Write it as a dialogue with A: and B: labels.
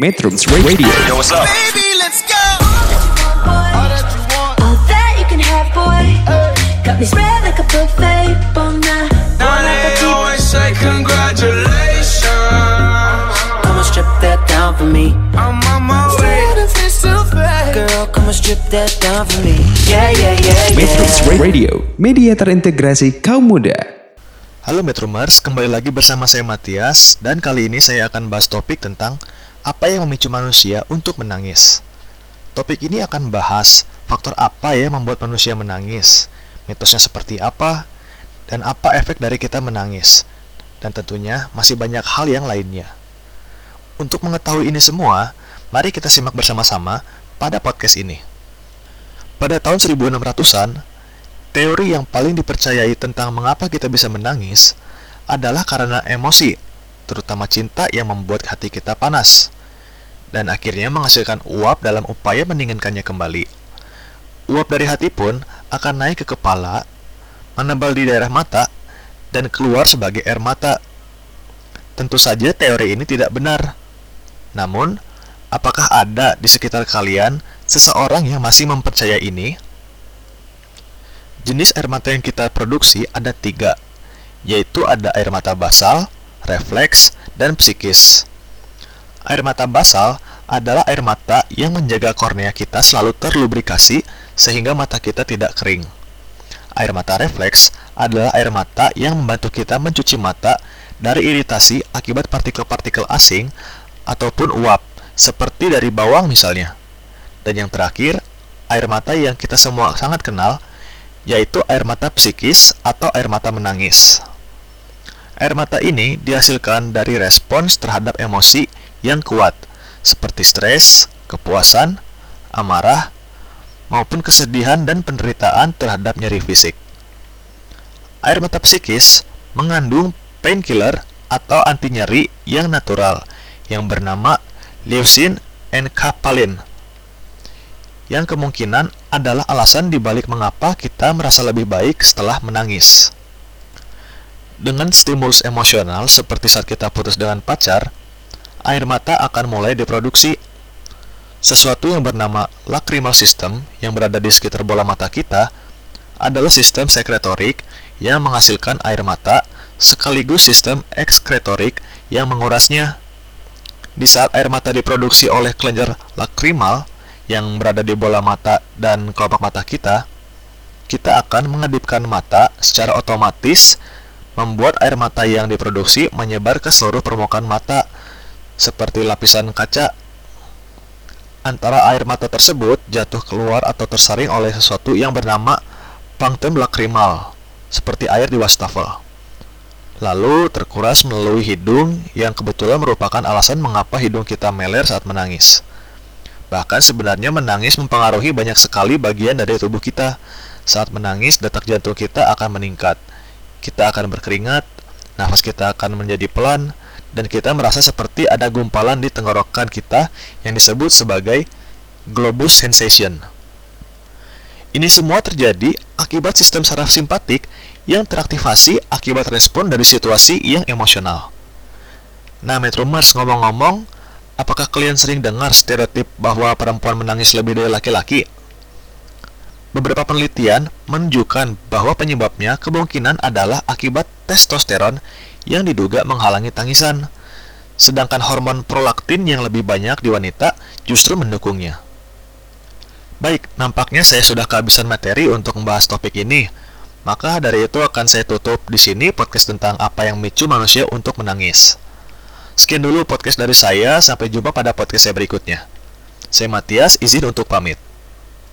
A: Metrums Radio
B: Yo, what's up?
C: Baby, let's go.
D: All that you can have, boy. Got me spread like a buffet. Bon night.
C: Now they always say congratulations.
E: Come and strip that down for me.
C: I'm on my way.
E: Girl, come and strip that down for me. Yeah, yeah, yeah,
A: Metrums
E: yeah.
A: Radio, media terintegrasi kaum muda.
F: Halo Metromers, kembali lagi bersama saya Matias dan kali ini saya akan bahas topik tentang apa yang memicu manusia untuk menangis. Topik ini akan bahas faktor apa ya membuat manusia menangis, mitosnya seperti apa, dan apa efek dari kita menangis. Dan tentunya masih banyak hal yang lainnya. Untuk mengetahui ini semua, mari kita simak bersama-sama pada podcast ini. Pada tahun 1600-an, Teori yang paling dipercayai tentang mengapa kita bisa menangis adalah karena emosi, terutama cinta yang membuat hati kita panas, dan akhirnya menghasilkan uap dalam upaya mendinginkannya kembali. Uap dari hati pun akan naik ke kepala, menebal di daerah mata, dan keluar sebagai air mata. Tentu saja teori ini tidak benar. Namun, apakah ada di sekitar kalian seseorang yang masih mempercayai ini? Jenis air mata yang kita produksi ada tiga, yaitu ada air mata basal, refleks, dan psikis. Air mata basal adalah air mata yang menjaga kornea kita selalu terlubrikasi sehingga mata kita tidak kering. Air mata refleks adalah air mata yang membantu kita mencuci mata dari iritasi akibat partikel-partikel asing ataupun uap, seperti dari bawang misalnya. Dan yang terakhir, air mata yang kita semua sangat kenal, yaitu air mata psikis atau air mata menangis. Air mata ini dihasilkan dari respons terhadap emosi yang kuat, seperti stres, kepuasan, amarah, maupun kesedihan dan penderitaan terhadap nyeri fisik. Air mata psikis mengandung painkiller atau anti nyeri yang natural yang bernama leucin enkapalin yang kemungkinan adalah alasan dibalik mengapa kita merasa lebih baik setelah menangis. Dengan stimulus emosional seperti saat kita putus dengan pacar, air mata akan mulai diproduksi. Sesuatu yang bernama lacrimal system yang berada di sekitar bola mata kita adalah sistem sekretorik yang menghasilkan air mata sekaligus sistem ekskretorik yang mengurasnya. Di saat air mata diproduksi oleh kelenjar lacrimal, yang berada di bola mata dan kelopak mata kita, kita akan mengedipkan mata secara otomatis membuat air mata yang diproduksi menyebar ke seluruh permukaan mata seperti lapisan kaca. Antara air mata tersebut jatuh keluar atau tersaring oleh sesuatu yang bernama plankton lacrimal, seperti air di wastafel. Lalu terkuras melalui hidung yang kebetulan merupakan alasan mengapa hidung kita meler saat menangis. Bahkan sebenarnya menangis mempengaruhi banyak sekali bagian dari tubuh kita. Saat menangis, detak jantung kita akan meningkat. Kita akan berkeringat, nafas kita akan menjadi pelan, dan kita merasa seperti ada gumpalan di tenggorokan kita yang disebut sebagai globus sensation. Ini semua terjadi akibat sistem saraf simpatik yang teraktivasi akibat respon dari situasi yang emosional. Nah, Metromers ngomong-ngomong, Apakah kalian sering dengar stereotip bahwa perempuan menangis lebih dari laki-laki? Beberapa penelitian menunjukkan bahwa penyebabnya kemungkinan adalah akibat testosteron yang diduga menghalangi tangisan, sedangkan hormon prolaktin yang lebih banyak di wanita justru mendukungnya. Baik, nampaknya saya sudah kehabisan materi untuk membahas topik ini. Maka dari itu akan saya tutup di sini podcast tentang apa yang memicu manusia untuk menangis. Sekian dulu podcast dari saya, sampai jumpa pada podcast saya berikutnya. Saya Matias, izin untuk pamit.